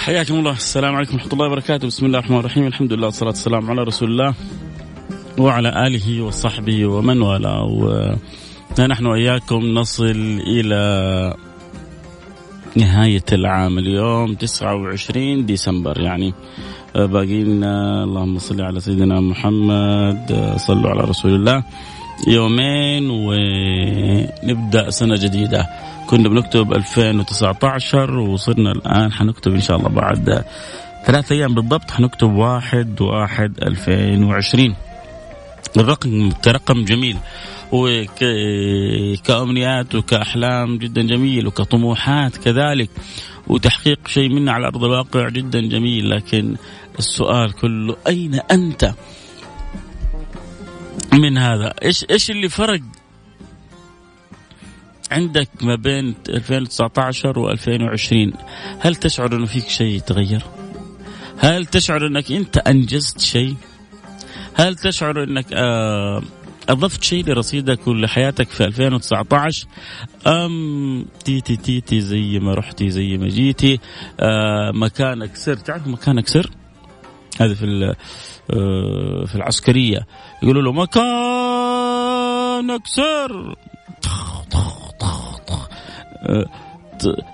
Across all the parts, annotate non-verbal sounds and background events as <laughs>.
حياكم الله. السلام عليكم ورحمة الله وبركاته. بسم الله الرحمن الرحيم. الحمد لله والصلاة والسلام على رسول الله وعلى آله وصحبه ومن والاه. ونحن وإياكم نصل إلى نهاية العام اليوم 29 ديسمبر. يعني باقي لنا اللهم صل على سيدنا محمد صلوا على رسول الله. يومين ونبدأ سنة جديدة. كنا بنكتب 2019 وصرنا الآن حنكتب إن شاء الله بعد ثلاث أيام بالضبط حنكتب واحد واحد 2020 الرقم كرقم جميل. وكأمنيات وكأحلام جدا جميل وكطموحات كذلك. وتحقيق شيء منه على أرض الواقع جدا جميل. لكن السؤال كله أين أنت من هذا؟ إيش إيش اللي فرق عندك ما بين 2019 و2020 هل تشعر إنه فيك شيء تغير هل تشعر إنك أنت أنجزت شيء؟ هل تشعر إنك آه أضفت شيء لرصيدك ولحياتك في 2019 أم تيتي تيتي زي ما رحتي زي ما جيتي آه مكانك سر. تعرف مكانك سر؟ هذا في آه في العسكرية. يقولوا له مكانك سر.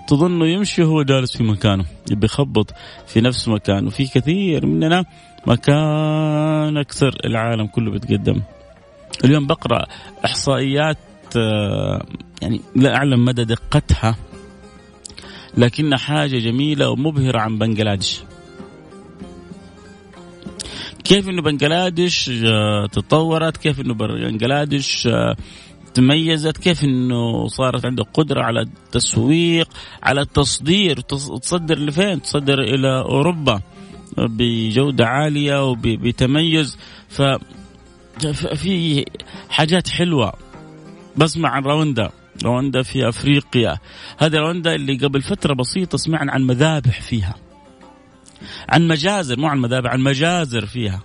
تظنه يمشي وهو جالس في مكانه يبي يخبط في نفس مكانه. في كثير مننا مكان أكثر العالم كله بيتقدم. اليوم بقرأ إحصائيات يعني لا أعلم مدى دقتها لكن حاجة جميلة ومبهرة عن بنغلاديش كيف إنه بنغلاديش تطورت كيف إنه بنغلاديش تميزت كيف إنه صارت عندها قدرة على التسويق على التصدير تصدر لفين؟ تصدر إلى أوروبا بجودة عالية وبتميز ف في حاجات حلوة. بسمع عن رواندا. رواندا في أفريقيا. هذه رواندا اللي قبل فترة بسيطة سمعنا عن مذابح فيها. عن مجازر مو عن مذابح عن مجازر فيها.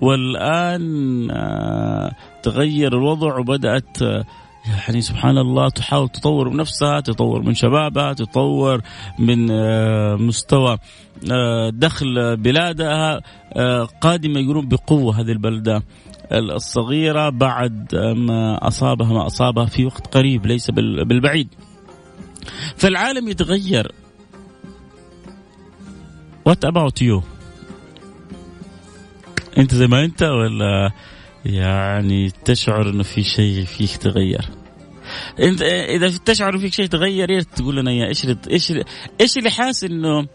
والآن تغير الوضع وبدأت يعني سبحان الله تحاول تطور من نفسها تطور من شبابها تطور من مستوى دخل بلادها قادمة يقولون بقوة هذه البلدة الصغيرة بعد ما أصابها ما أصابها في وقت قريب ليس بالبعيد. فالعالم يتغير. What about you? أنت زي ما أنت ولا يعني تشعر إنه في شيء فيك تغير؟ أنت إذا تشعر فيك شيء تغير يا تقول لنا يا إيش إيش إيش اللي حاس إنه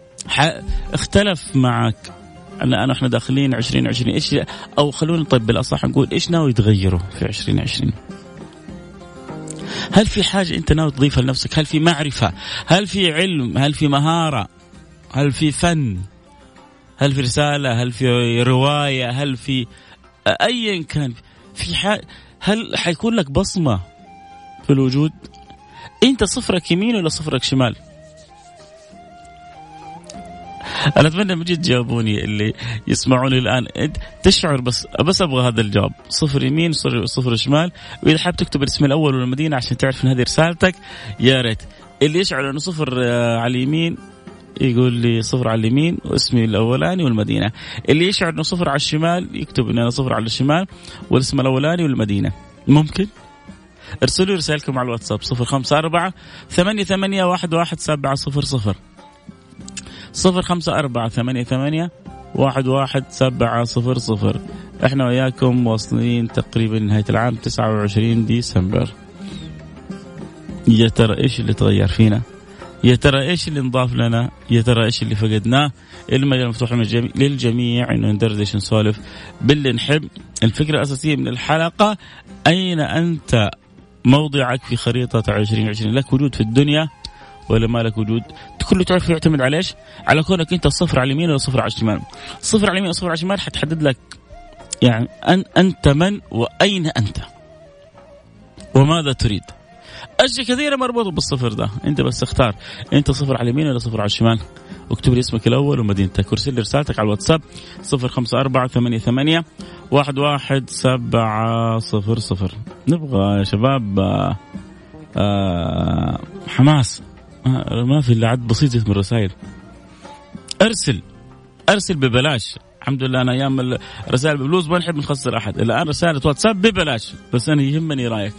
اختلف معك؟ أنا أنا إحنا داخلين 2020 إيش أو خلونا طيب بالأصح نقول إيش ناوي تغيره في 2020 هل في حاجة أنت ناوي تضيفها لنفسك؟ هل في معرفة؟ هل في علم؟ هل في مهارة؟ هل في فن؟ هل في رسالة هل في رواية هل في ايا كان في حال هل حيكون لك بصمة في الوجود؟ أنت صفرك يمين ولا صفرك شمال؟ أنا أتمنى من جد تجاوبوني اللي يسمعوني الآن. أنت تشعر بس بس أبغى هذا الجواب. صفر يمين صفر, صفر شمال. وإذا حاب تكتب الاسم الأول والمدينة عشان تعرف ان هذه رسالتك يا ريت. اللي يشعر إنه صفر على اليمين يقول لي صفر على اليمين واسمي الأولاني والمدينة. اللي يشعر إنه صفر على الشمال يكتب ان أنا صفر على الشمال والاسم الأولاني والمدينة. ممكن؟ ارسلوا رسائلكم على الواتساب صفر خمسة أربعة ثمانية ثمانية واحد واحد سبعة صفر صفر. صفر خمسة أربعة ثمانية ثمانية واحد واحد سبعة صفر صفر. إحنا وياكم واصلين تقريبا نهايه العام 29 ديسمبر. يا ترى إيش اللي تغير فينا؟ يا ترى إيش اللي انضاف لنا؟ يا ترى إيش اللي فقدناه؟ المجال مفتوح للجميع إنه ندردش نسولف باللي نحب، الفكرة الأساسية من الحلقة أين أنت؟ موضعك في خريطة 2020 لك وجود في الدنيا ولا ما لك وجود؟ كله تعرف يعتمد على إيش؟ على كونك أنت صفر على اليمين ولا صفر على الشمال. صفر على اليمين وصفر على الشمال حتحدد لك. يعني أن أنت من وأين أنت؟ وماذا تريد؟ أشياء كثيرة مربوطة بالصفر ده. أنت بس اختار. أنت صفر على اليمين ولا صفر على الشمال. اكتب لي اسمك الأول ومدينتك. ارسل لي رسالتك على الواتساب. صفر خمسة أربعة ثمانية ثمانية واحد واحد سبعة صفر صفر. نبغى يا شباب آه آه حماس. آه ما في إلا عد بسيط من الرسائل. أرسل. أرسل ببلاش. الحمد لله أنا أيام الرسائل بفلوس ما نحب نخسر أحد. الآن رساله واتساب ببلاش. بس أنا يهمني رأيك.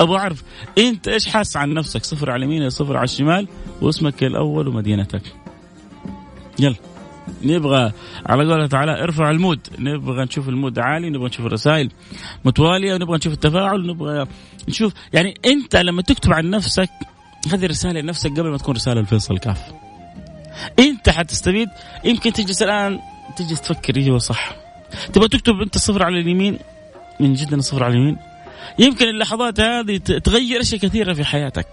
أبغى اعرف أنت إيش حاس عن نفسك؟ صفر على اليمين صفر على الشمال واسمك الأول ومدينتك. يلا نبغى على قولة تعالى ارفع ال mood. نبغى نشوف ال mood عالي نبغى نشوف الرسائل متوالية ونبغى نشوف التفاعل نبغى نشوف يعني أنت لما تكتب عن نفسك هذه رساله لنفسك قبل ما تكون رسالة لفيصل كاف. أنت حتستفيد يمكن تجلس الآن تجلس تفكر إيوه صح. تبغى تكتب أنت صفر على اليمين؟ من جد صفر على اليمين. يمكن اللحظات هذه تغير أشياء كثيرة في حياتك.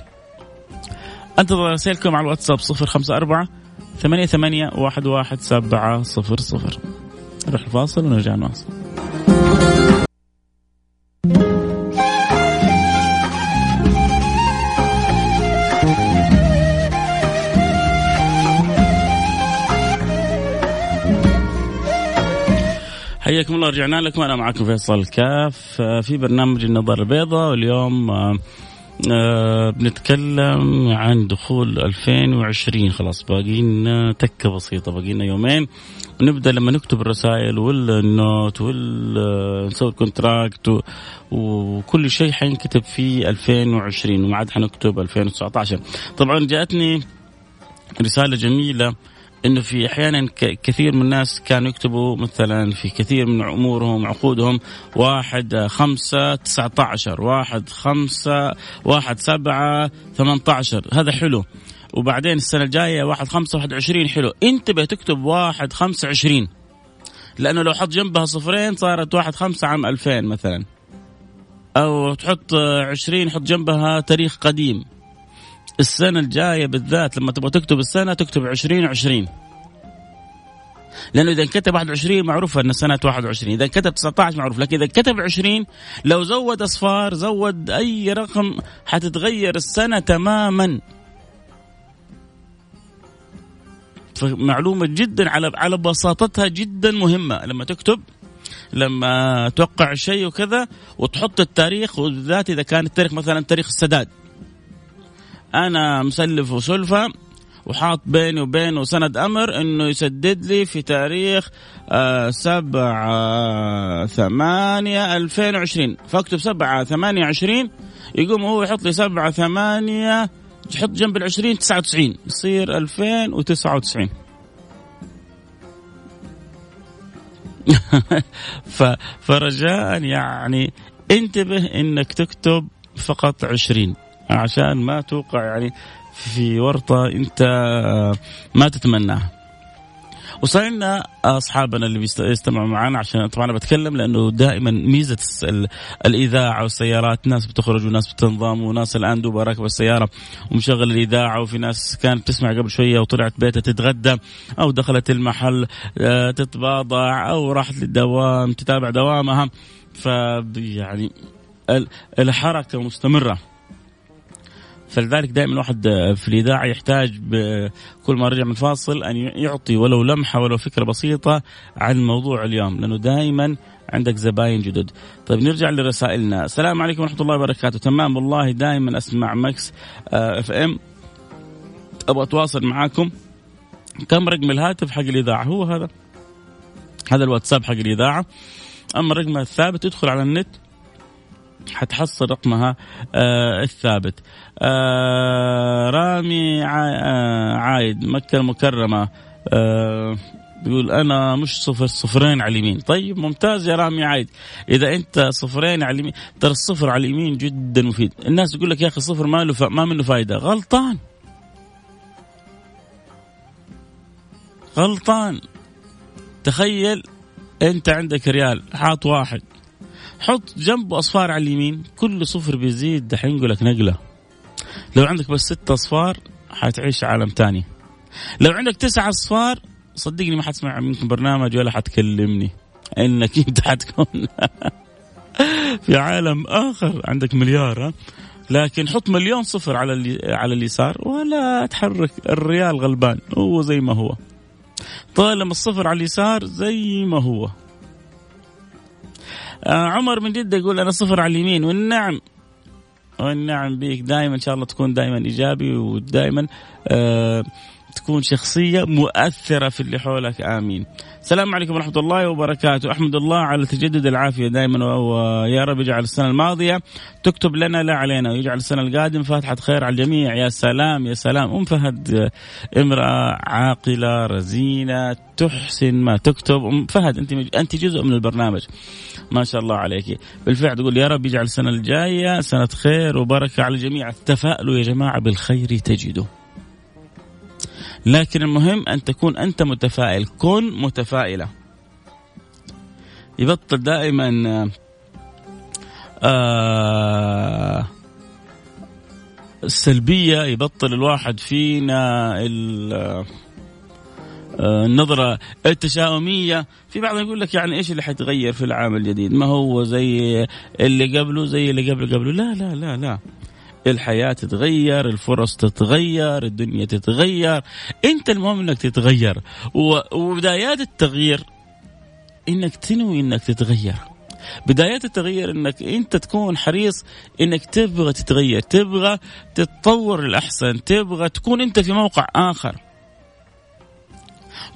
أنتظر رسائلكم على الواتساب صفر خمسة أربعة ثمانية ثمانية واحد واحد سبعة صفر صفر. نروح الفاصل ونرجع نواصل. حياكم الله رجعنا لكم. أنا معكم فيصل كاف. آه، في برنامج النظر البيضاء. واليوم آه، آه، بنتكلم عن دخول 2020 خلاص باقي لنا تكة بسيطة. باقي لنا يومين. ونبدا لما نكتب الرسائل والنوت ونسوي الكونتراكت وكل شيء حينكتب في 2020 وما عاد حنكتب 2019 طبعا جاءتني رسالة جميلة إنه في أحيانا كثير من الناس كانوا يكتبوا مثلا في كثير من أمورهم عقودهم واحد خمسة تسعة عشر واحد خمسة واحد سبعة ثمانية عشر هذا حلو. وبعدين السنة الجاية واحد خمسة واحد عشرين حلو. انتبه تكتب واحد خمسة عشرين. لأنه لو حط جنبها صفرين صارت واحد خمسة عام ألفين مثلا. أو تحط عشرين حط جنبها تاريخ قديم. السنة الجاية بالذات لما تبغى تكتب السنة تكتب 2020 لأنه إذا كتب 21 معروف إن سنه 21 إذا كتب 19 معروف. لكن إذا كتب 20 لو زود أصفار زود أي رقم حتتغير السنة تماما. فمعلومة جدا على على بساطتها جدا مهمة. لما تكتب لما توقع شيء وكذا وتحط التاريخ وبالذات إذا كان التاريخ مثلا تاريخ السداد. أنا مسلف وسلفة وحاط بيني وبينه سند أمر إنه يسدد لي في تاريخ آه سبعة ثمانية ألفين وعشرين. فاكتب سبعة ثمانية عشرين يقوم هو يحط لي سبعة ثمانية يحط جنب العشرين تسعة وتسعين. يصير ألفين وتسعة وتسعين. <laughs> فرجاء يعني انتبه إنك تكتب فقط عشرين. عشان ما توقع يعني في ورطة انت ما تتمناها. وصار لنا أصحابنا اللي بيستمعوا معنا عشان طبعا أنا بتكلم لأنه دائما ميزة الإذاعة والسيارات ناس بتخرج وناس بتنضم وناس الآن دوبها راكبة السيارة ومشغل الإذاعة وفي ناس كانت تسمع قبل شوية وطلعت بيتها تتغدى أو دخلت المحل آه، تتباضع أو راحت للدوام تتابع دوامها فيعني الحركة مستمرة فلذلك دائما الواحد في الإذاعة يحتاج كل ما رجع من فاصل أن يعطي ولو لمحة ولو فكرة بسيطة عن موضوع اليوم لأنه دائما عندك زباين جدد. طيب نرجع لرسائلنا، السلام عليكم ورحمة الله وبركاته، تمام والله دائما أسمع Mix آه، FM أبغى أتواصل معاكم. كم رقم الهاتف حق الإذاعة؟ هو هذا. هذا الواتساب حق الإذاعة. أما الرقم الثابت ادخل على النت. حتحصل رقمها آه الثابت. آه رامي آه عايد مكة المكرمة. آه يقول أنا مش صفر صفرين على اليمين. طيب ممتاز يا رامي عايد. إذا أنت صفرين على اليمين ترى الصفر على اليمين جدا مفيد. الناس تقول لك يا أخي صفر ما له ف... ما منه فائده غلطان. غلطان. تخيل أنت عندك ريال حاط واحد. حط جنبه أصفار على اليمين كل صفر بيزيد دحين يقول لك نقلة. لو عندك بس ست أصفار حتعيش عالم تاني. لو عندك تسع أصفار صدقني ما حتسمع منكم برنامج ولا حتكلمني. إنك أنت حتكون <laughs> في عالم آخر. عندك مليار ها؟ لكن حط مليون صفر على على اليسار ولا تحرك الريال غلبان. هو زي ما هو. طالما الصفر على اليسار زي ما هو. عمر من جدة يقول أنا صفر على اليمين والنعم. والنعم بيك. دائما إن شاء الله تكون دائما إيجابي ودائما آه تكون شخصية مؤثرة في اللي حولك. آمين. السلام عليكم ورحمة الله وبركاته. أحمد الله على تجدد العافية دائما ويا رب يجعل السنة الماضية تكتب لنا لا علينا ويجعل السنة القادمة فاتحة خير على الجميع. يا سلام يا سلام. أم فهد امرأة عاقلة رزينة تحسن ما تكتب. أم فهد أنت أنت جزء من البرنامج. ما شاء الله عليك. بالفعل تقول يا رب يجعل السنة الجاية سنة خير وبركة على الجميع تفائلوا يا جماعة بالخير تجدوا. لكن المهم أن تكون أنت متفائل. كن متفائلة. يبطل دائما آه السلبية يبطل الواحد فينا آه، النظرة التشاؤمية. في بعض يقول لك يعني إيش اللي حيتغير في العام الجديد؟ ما هو زي اللي قبله زي اللي قبله قبله. لا لا لا لا. الحياة تتغير الفرص تتغير الدنيا تتغير. انت المهم انك تتغير. وبدايات التغيير انك تنوي انك تتغير. بدايات التغيير انك انت تكون حريص انك تبغى تتغير تبغى تتطور للأحسن تبغى تكون انت في موقع آخر.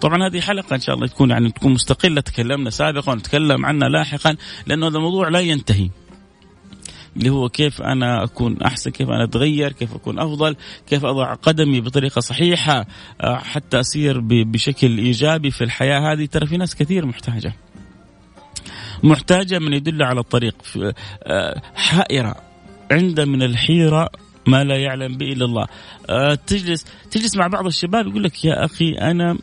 طبعا هذه حلقة إن شاء الله تكون يعني تكون مستقلة. تكلمنا سابقا ونتكلم عنها لاحقا لأنه هذا الموضوع لا ينتهي. اللي هو كيف أنا أكون أحسن كيف أنا أتغير كيف أكون أفضل كيف أضع قدمي بطريقة صحيحة آه، حتى أسير بشكل إيجابي في الحياة هذه. ترى في ناس كثير محتاجة. محتاجة من يدل على الطريق. آه، حائرة عنده من الحيرة ما لا يعلم به إلا الله. آه، تجلس تجلس مع بعض الشباب يقول لك يا أخي أنا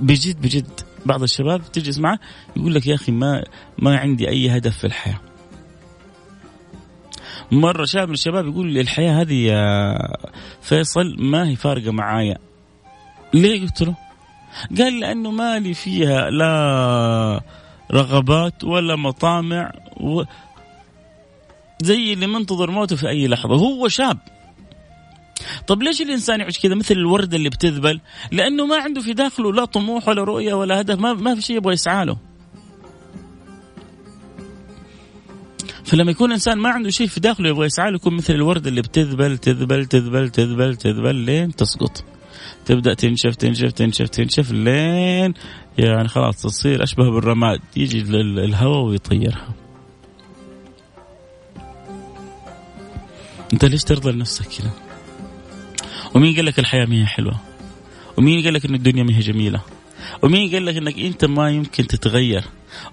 بجد بجد بعض الشباب تجلس معه يقول لك يا أخي ما ما عندي أي هدف في الحياة. مرة شاب من الشباب يقول لي الحياة هذه يا فيصل ما هي فارقة معايا. ليه قلت له. قال لأنه مالي فيها لا رغبات ولا مطامع و... زي اللي منتظر موته في أي لحظة. هو شاب. طب ليش الإنسان يعيش كذا مثل الورده اللي بتذبل؟ لأنه ما عنده في داخله لا طموح ولا رؤية ولا هدف، ما ما في شيء يبغى يسعى له. فلما يكون إنسان ما عنده شيء في داخله يبغى يسعى له يكون مثل الورده اللي بتذبل تذبل تذبل تذبل تذبل لين تسقط. تبدأ تنشف تنشف تنشف تنشف لين يعني خلاص تصير أشبه بالرماد. يجي الهواء ويطيرها. أنت ليش ترضى لنفسك كذا ومين قال لك الحياة ما هي حلوة؟ ومين قال لك إن الدنيا ما هي جميلة؟ ومين قال لك إنك أنت ما يمكن تتغير؟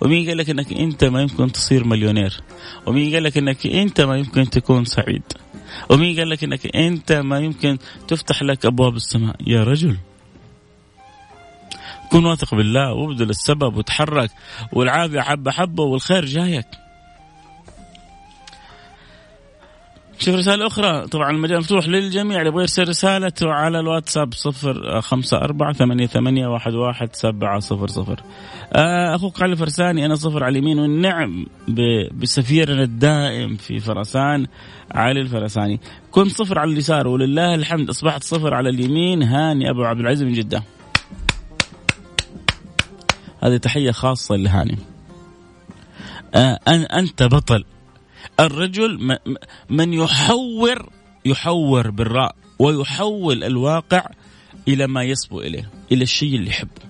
ومين قال لك إنك أنت ما يمكن تصير مليونير؟ ومين قال لك إنك أنت ما يمكن تكون سعيد؟ ومين قال لك إنك أنت ما يمكن تفتح لك أبواب السماء؟ يا رجل. كن واثق بالله وابذل السبب وتحرك والعافية حبة حبة والخير جايك. شوف رسالة أخرى. طبعا المجال مفتوح للجميع. اللي يبغى يرسل رسالته على الواتساب صفر خمسة أربعة ثمانية, ثمانية واحد, واحد سبعة صفر صفر. آه، أخوك علي فرساني أنا صفر على اليمين والنعم بسفيرنا الدائم في فرسان علي الفرساني. كنت صفر على اليسار ولله الحمد. أصبحت صفر على اليمين. هاني أبو عبد العزيز من جدة. هذه تحية خاصة لهاني. آه أنت بطل. الرجل من يحور يحور بالراء ويحول الواقع إلى ما يصبو إليه إلى الشيء اللي يحبه.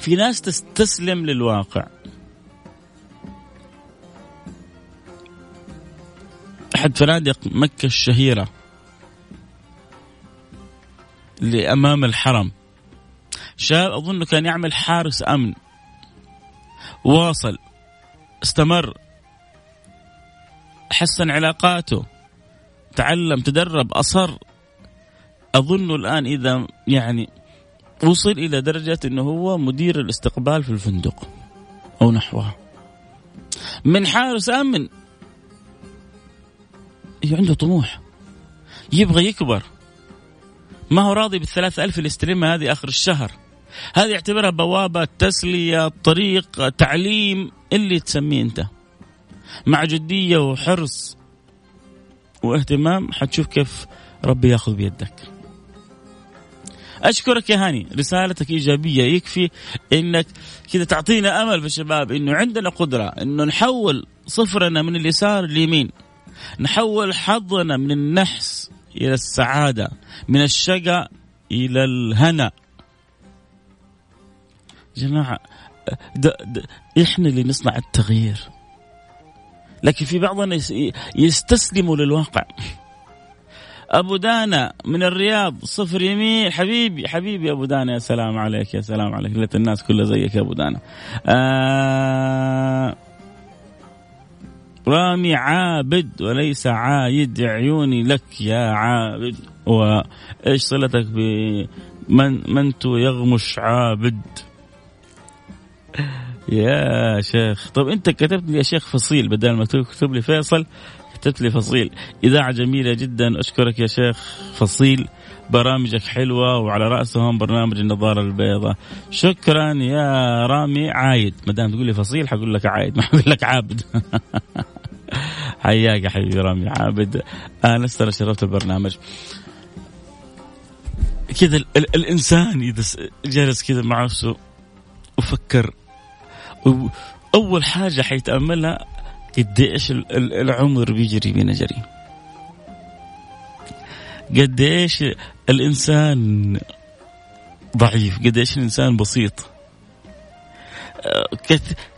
في ناس تستسلم للواقع. أحد فنادق مكة الشهيرة اللي أمام الحرم شاب أظنه كان يعمل حارس أمن واصل استمر حسن علاقاته تعلم تدرب أصر. أظن الآن إذا يعني وصل إلى درجة أنه هو مدير الاستقبال في الفندق أو نحوها. من حارس أمن. عنده طموح. يبغى يكبر. ما هو راضي بالثلاث ألف اللي يستلمها هذه آخر الشهر؟ هذه يعتبرها بوابة تسلية طريق تعليم اللي تسميه أنت. مع جدية وحرص واهتمام حتشوف كيف ربي ياخذ بيدك. أشكرك يا هاني رسالتك إيجابية يكفي إنك كذا تعطينا أمل في الشباب إنه عندنا قدرة إنه نحول صفرنا من اليسار لليمين نحول حظنا من النحس إلى السعادة من الشقاء إلى الهنا. جماعة ده ده إحنا اللي نصنع التغيير. لكن في بعضنا يستسلموا للواقع. أبو دانا من الرياض صفر يمين حبيبي حبيبي أبو دانا يا سلام عليك يا سلام عليك ليت الناس كلها زيك يا أبو دانا. آه رامي عابد وليس عايد عيوني لك يا عابد. وايش صلتك بمن منتو يغمش عابد. يا شيخ. طب انت كتبت لي يا شيخ فصيل بدل ما تكتب لي فيصل كتبت لي فصيل. إذاعة جميلة جدا. أشكرك يا شيخ فصيل. برامجك حلوة وعلى رأسهم برنامج النظارة البيضاء. شكرا يا رامي. عايد. ما دام تقول لي فصيل حقول لك عايد ما حقول لك عابد. <laughs> حياك يا حبيبي رامي عابد. أنا ترى شرفت البرنامج. كذا الإنسان إذا جلس كذا مع نفسه وفكر أول حاجة حيتأملها قديش العمر بيجري بينا جري. قديش الإنسان ضعيف قديش الإنسان بسيط.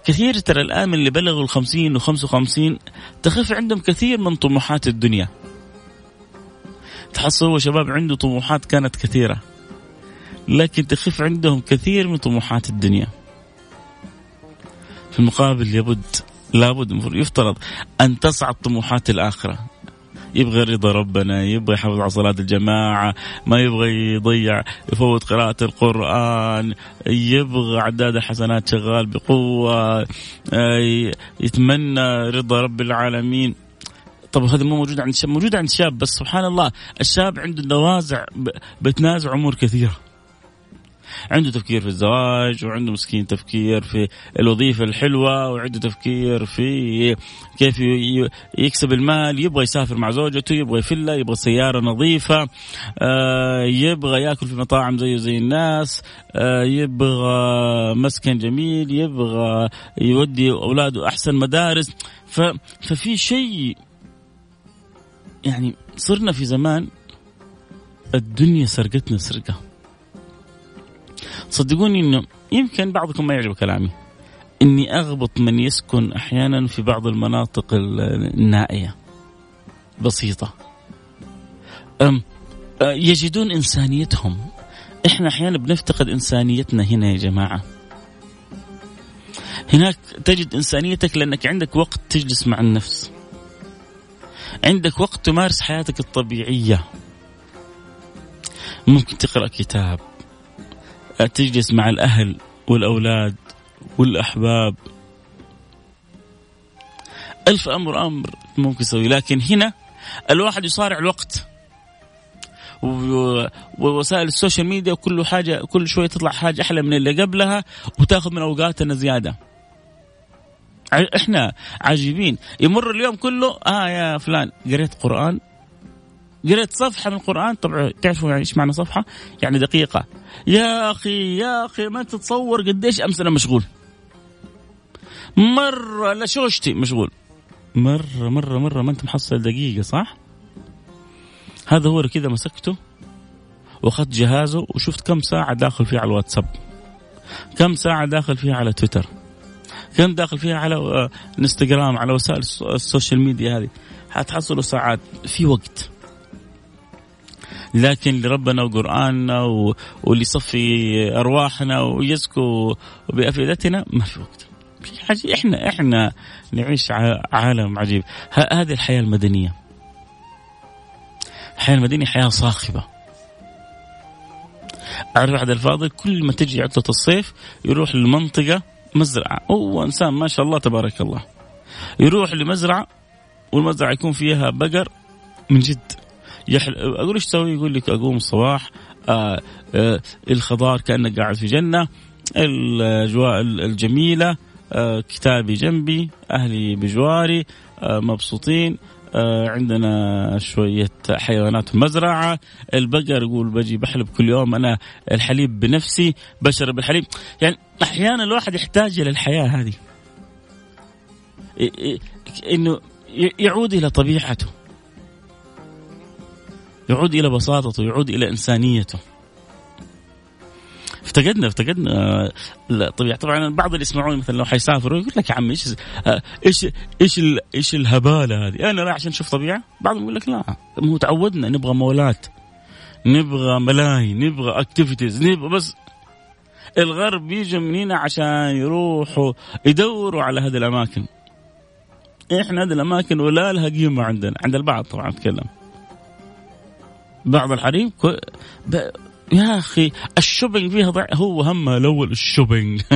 كثير ترى الآن من اللي بلغوا الخمسين وخمسة وخمسين تخف عندهم كثير من طموحات الدنيا. تحصل هو شباب عنده طموحات كانت كثيرة لكن تخف عندهم كثير من طموحات الدنيا. في المقابل لابد لابد يفترض أن تصعد طموحات الآخرة. يبغى رضا ربنا يبغى يحافظ على صلاة الجماعة ما يبغى يضيع يفوت قراءة القرآن يبغى عداد الحسنات شغال بقوة يتمنى رضا رب العالمين. طب هذا مو موجود عند الشاب موجود عند الشاب بس سبحان الله الشاب عنده نوازع بتنازع أمور كثيرة. عنده تفكير في الزواج وعنده مسكين تفكير في الوظيفة الحلوة وعنده تفكير في كيف يكسب المال يبغى يسافر مع زوجته يبغى فيلا يبغى سيارة نظيفة آه، يبغى ياكل في مطاعم زيه زي الناس آه، يبغى مسكن جميل يبغى يودي أولاده أحسن مدارس. ففي شيء يعني صرنا في زمان الدنيا سرقتنا سرقة. صدقوني إنه يمكن بعضكم ما يعجب كلامي. إني أغبط من يسكن أحيانا في بعض المناطق النائية. بسيطة. أم يجدون إنسانيتهم. إحنا أحيانا بنفتقد إنسانيتنا هنا يا جماعة. هناك تجد إنسانيتك لأنك عندك وقت تجلس مع النفس. عندك وقت تمارس حياتك الطبيعية. ممكن تقرأ كتاب. تجلس مع الأهل والأولاد والأحباب. ألف أمر أمر ممكن يسوي لكن هنا الواحد يصارع الوقت. ووسائل السوشيال ميديا كل حاجة كل شوية تطلع حاجة أحلى من اللي قبلها وتاخذ من أوقاتنا زيادة. إحنا عاجبين يمر اليوم كله آه يا فلان قريت قرآن قريت صفحة من القرآن طبعا تعرفوا إيش معنى صفحة؟ يعني دقيقة. يا أخي يا أخي ما تتصور قديش أمس أنا مشغول. مرة لشوشتي مشغول. مرة مرة مرة ما أنت محصل دقيقة صح؟ هذا هو كذا مسكته وأخذت جهازه وشفت كم ساعة داخل فيه على الواتساب. كم ساعة داخل فيها على تويتر. كم داخل فيها على آه، إنستغرام على وسائل ال social media هذه. حتحصلوا ساعات في وقت. لكن لربنا وقرآننا و... واللي يصفي أرواحنا ويزكو بأفئدتنا ما في وقت. في حاجة إحنا إحنا نعيش عالم عجيب. هذه الحياة المدنية. الحياة المدنية حياة صاخبة. أعرف أحد الفاضل كل ما تجي عطلة الصيف يروح للمنطقة مزرعة. هو إنسان ما شاء الله تبارك الله. يروح لمزرعة والمزرعة يكون فيها بقر من جد. يحل... أقول إيش تسوي؟ يقول لك أقوم الصباح آه آه الخضار كأنك قاعد في جنة الأجواء الجميلة آه كتابي جنبي أهلي بجواري آه مبسوطين آه عندنا شوية حيوانات في المزرعة البقر يقول بجي بحلب كل يوم أنا الحليب بنفسي بشرب الحليب يعني أحيانا الواحد يحتاج إلى الحياة هذه. إنه يعود إلى طبيعته. يعود إلى بساطته يعود إلى إنسانيته. افتقدنا افتقدنا. طبيعي. طبعا بعض اللي يسمعوني مثلا لو حيسافروا يقول لك يا عمي إيش إيش إيش إيش الهبالة هذه؟ أنا رايح عشان أشوف طبيعة؟ بعضهم يقول لك لا هو تعودنا نبغى مولات نبغى ملاهي نبغى اكتيفيتيز نبغى بس الغرب بيجوا من هنا عشان يروحوا يدوروا على هذه الأماكن. إحنا هذه الأماكن ولا لها قيمة عندنا عند البعض طبعا أتكلم. بعض الحريم. يا أخي ال shopping فيها ضع هو همه الأول ال shopping <laughs>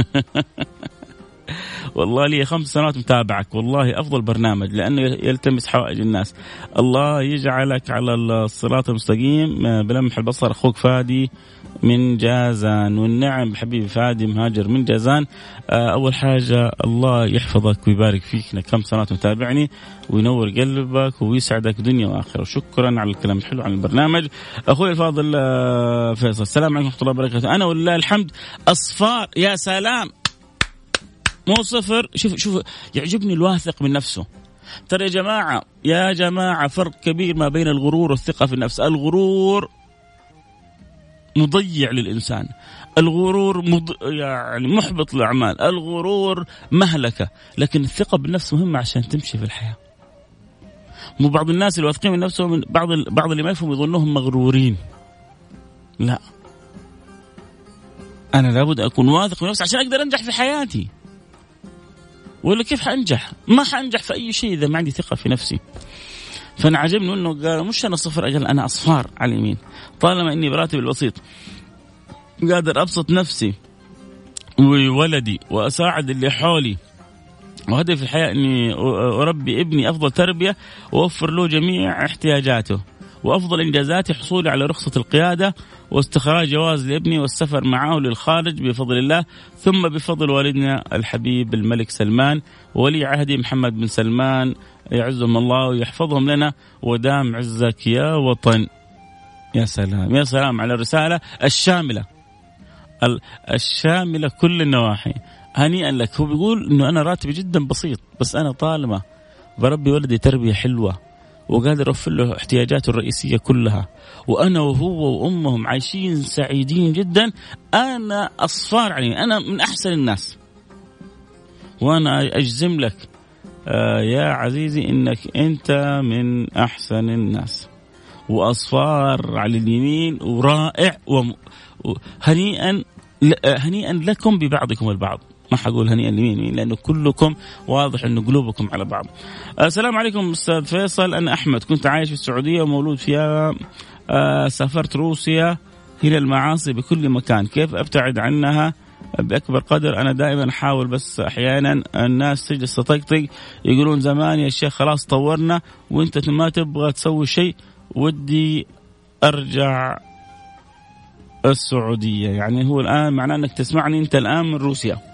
والله لي خمس سنوات متابعك والله أفضل برنامج لأنه يلتمس حوائج الناس الله يجعلك على الصراط المستقيم بلمح البصر أخوك فادي من جازان. والنعم حبيبي فادي مهاجر من جازان. آه، أول حاجة الله يحفظك ويبارك فيك. كم سنوات متابعني وينور قلبك ويسعدك دنيا وآخرة. شكرا على الكلام الحلو عن البرنامج. أخوي الفاضل آه، فيصل السلام عليكم ورحمة الله وبركاته. أنا ولله الحمد أصفار. يا سلام. مو صفر. شوف شوف يعجبني الواثق من نفسه. ترى يا جماعة يا جماعة فرق كبير ما بين الغرور والثقة في النفس. الغرور مضيع للإنسان. الغرور مض... يعني محبط للأعمال. الغرور مهلكة. لكن الثقة بالنفس مهمة عشان تمشي في الحياة. مو بعض الناس اللي واثقين من نفسهم بعض ال... بعض اللي ما يفهم يظنهم مغرورين. لا. أنا لابد أكون واثق من نفسي عشان أقدر أنجح في حياتي. ولا كيف حأنجح؟ ما حأنجح في أي شيء إذا ما عندي ثقة في نفسي. فانا عجبني إنه قال مش أنا صفر أجل أنا أصفار على اليمين. طالما إني براتب البسيط قادر أبسط نفسي وولدي وأساعد اللي حولي. وهدفي في الحياة إني أربي ابني أفضل تربية وأوفر له جميع احتياجاته. وأفضل انجازاتي حصولي على رخصة القيادة واستخراج جواز لابني والسفر معه للخارج بفضل الله ثم بفضل والدنا الحبيب الملك سلمان وولي عهدي محمد بن سلمان يعزهم الله ويحفظهم لنا ودام عزك يا وطن. يا سلام يا سلام على الرسالة الشاملة. الشاملة كل النواحي. هنيئا لك. هو بيقول إنه أنا راتبي جدا بسيط بس أنا طالما بربي ولدي تربية حلوة وقادر اوفر له احتياجاته الرئيسية كلها. وأنا وهو وأمهم عايشين سعيدين جدا. أنا أصفار علي أنا من أحسن الناس. وأنا أجزم لك آه يا عزيزي إنك أنت من أحسن الناس. وأصفار على اليمين ورائع وهنيئا هنيئا لكم ببعضكم البعض. ما حقول هنيئا لمين لأنه كلكم واضح إنه قلوبكم على بعض. السلام عليكم أستاذ فيصل. أنا أحمد كنت عايش في السعودية ومولود فيها آه، سافرت روسيا إلى المعاصي بكل مكان. كيف أبتعد عنها؟ بأكبر قدر أنا دائما أحاول بس أحيانا الناس تجلس تطقطق يقولون زمان يا شيخ خلاص طورنا وأنت ما تبغى تسوي شيء ودي أرجع السعودية. يعني هو الآن معناه إنك تسمعني أنت الآن من روسيا.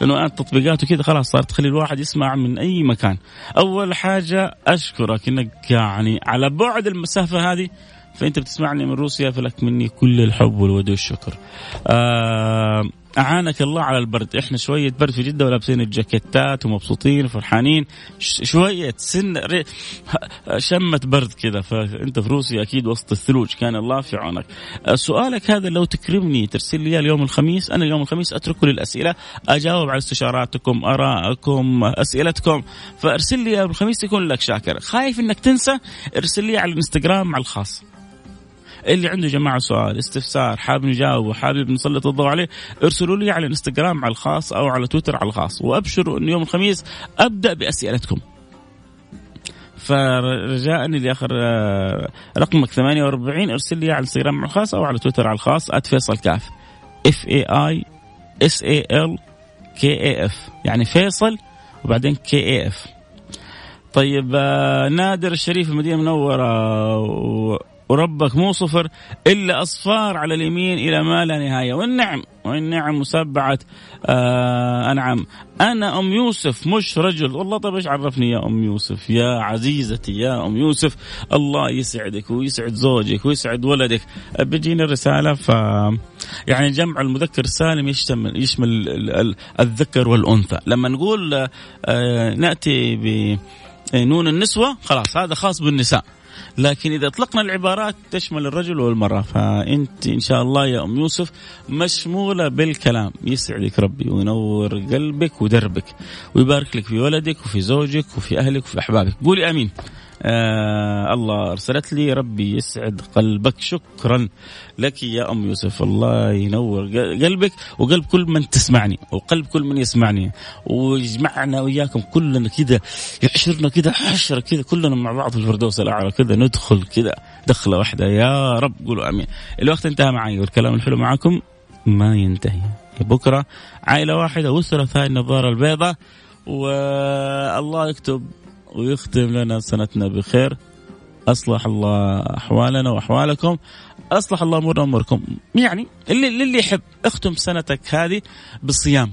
لأنه الان التطبيقات وكذا خلاص صارت تخلي الواحد يسمع من أي مكان. أول حاجة أشكرك إنك يعني على بعد المسافة هذه فأنت بتسمعني من روسيا فلك مني كل الحب والود والشكر. آه أعانك الله على البرد. إحنا شوية برد في جدة ولابسين الجاكيتات ومبسوطين وفرحانين. شوية سن شمه برد كذا فأنت في روسيا أكيد وسط الثلوج كان الله في عونك. سؤالك هذا لو تكرمني ترسل لي اليوم الخميس. أنا اليوم الخميس اتركه للاسئله أجاوب على استشاراتكم آرائكم أسئلتكم. فأرسل لي الخميس يكون لك شاكر. خايف إنك تنسى؟ ارسل لي على الإنستغرام على الخاص. اللي عنده جماعة سؤال استفسار حابب نجاوبه حابب نسلط الضوء عليه ارسلوا لي على الانستغرام على الخاص أو على تويتر على الخاص وأبشروا إنه يوم الخميس أبدأ بأسئلتكم. فرجاء اللي اخر آه، رقمك 48 ارسل لي على الانستغرام على الخاص أو على تويتر على الخاص @فيصل كاف. F A I S A L K A F يعني فيصل وبعدين K A F طيب آه، نادر الشريف المدينة المنوره وربك مو صفر إلا أصفار على اليمين إلى ما لا نهاية. والنعم والنعم مسبعة آه أنعم. أنا أم يوسف مش رجل. والله طيب إيش عرفني يا أم يوسف؟ يا عزيزتي يا أم يوسف. الله يسعدك ويسعد زوجك ويسعد ولدك. بيجينا الرسالة ف يعني جمع المذكر السالم يشتمل يشمل الذكر والأنثى. لما نقول آه نأتي بنون النسوة خلاص هذا خاص بالنساء. لكن إذا أطلقنا العبارات تشمل الرجل والمرأة فأنت إن شاء الله يا أم يوسف مشمولة بالكلام. يسعدك ربي وينور قلبك ودربك ويبارك لك في ولدك وفي زوجك وفي أهلك وفي أحبابك. قولي آمين. آه الله أرسلت لي ربي يسعد قلبك. شكرا لك يا أم يوسف. الله ينور قلبك وقلب كل من تسمعني وقلب كل من يسمعني. ويجمعنا وياكم كلنا كذا يحشرنا كذا حشرة كذا كلنا مع بعض في الفردوس الأعلى كذا ندخل كذا دخلة واحدة. يا رب قولوا آمين. الوقت انتهى معي والكلام الحلو معكم ما ينتهي. بكرة عائلة واحدة واسره ثانية النظاره البيضاء والله يكتب ويختم لنا سنتنا بخير. أصلح الله أحوالنا وأحوالكم. أصلح الله أمورنا وأموركم. يعني اللي اللي يحب اختم سنتك هذه بالصيام.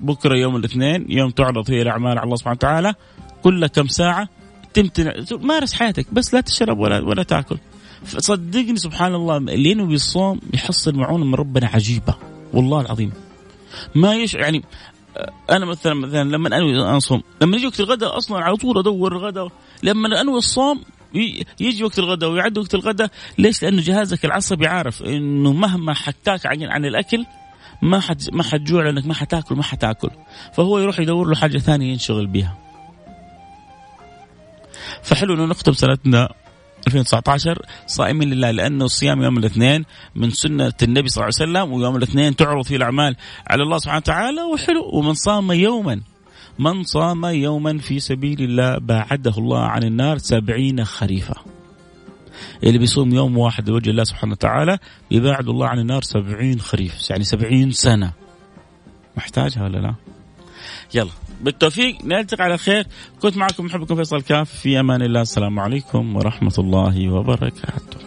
بكرة يوم الاثنين يوم تعرض فيه الاعمال على الله سبحانه وتعالى كل كم ساعة تمتنع. مارس حياتك بس لا تشرب ولا ولا تأكل. صدقني سبحان الله اللي ينوي الصوم يحصل معونة من ربنا عجيبة. والله العظيم. ما يش يعني أنا مثلا مثلا لما أنوي اصوم لما يجي وقت الغداء أصلا على طول أدور الغداء. لما أنوي الصوم يجي وقت الغداء ويعد وقت الغداء. ليش؟ لأنه جهازك العصبي عارف إنه مهما حكاك عن, عن الأكل ما حد ما حتجوع لأنك ما حتاكل ما حتاكل. فهو يروح يدور له حاجة ثانية ينشغل بها فحلو إنه نختم سنتنا 2019 صائمين لله لأنه الصيام يوم الاثنين من سنة النبي صلى الله عليه وسلم ويوم الاثنين تعرض فيه الأعمال على الله سبحانه وتعالى وحلو. ومن صام يوما من صام يوما في سبيل الله باعده الله عن النار سبعين خريفا. اللي بيصوم يوم واحد لوجه الله سبحانه وتعالى يباعد الله عن النار سبعين خريف يعني سبعين سنة. محتاجها ولا لا؟ يلا. بالتوفيق. نلتقي على خير. كنت معكم محبكم فيصل كاف في أمان الله. السلام عليكم ورحمة الله وبركاته.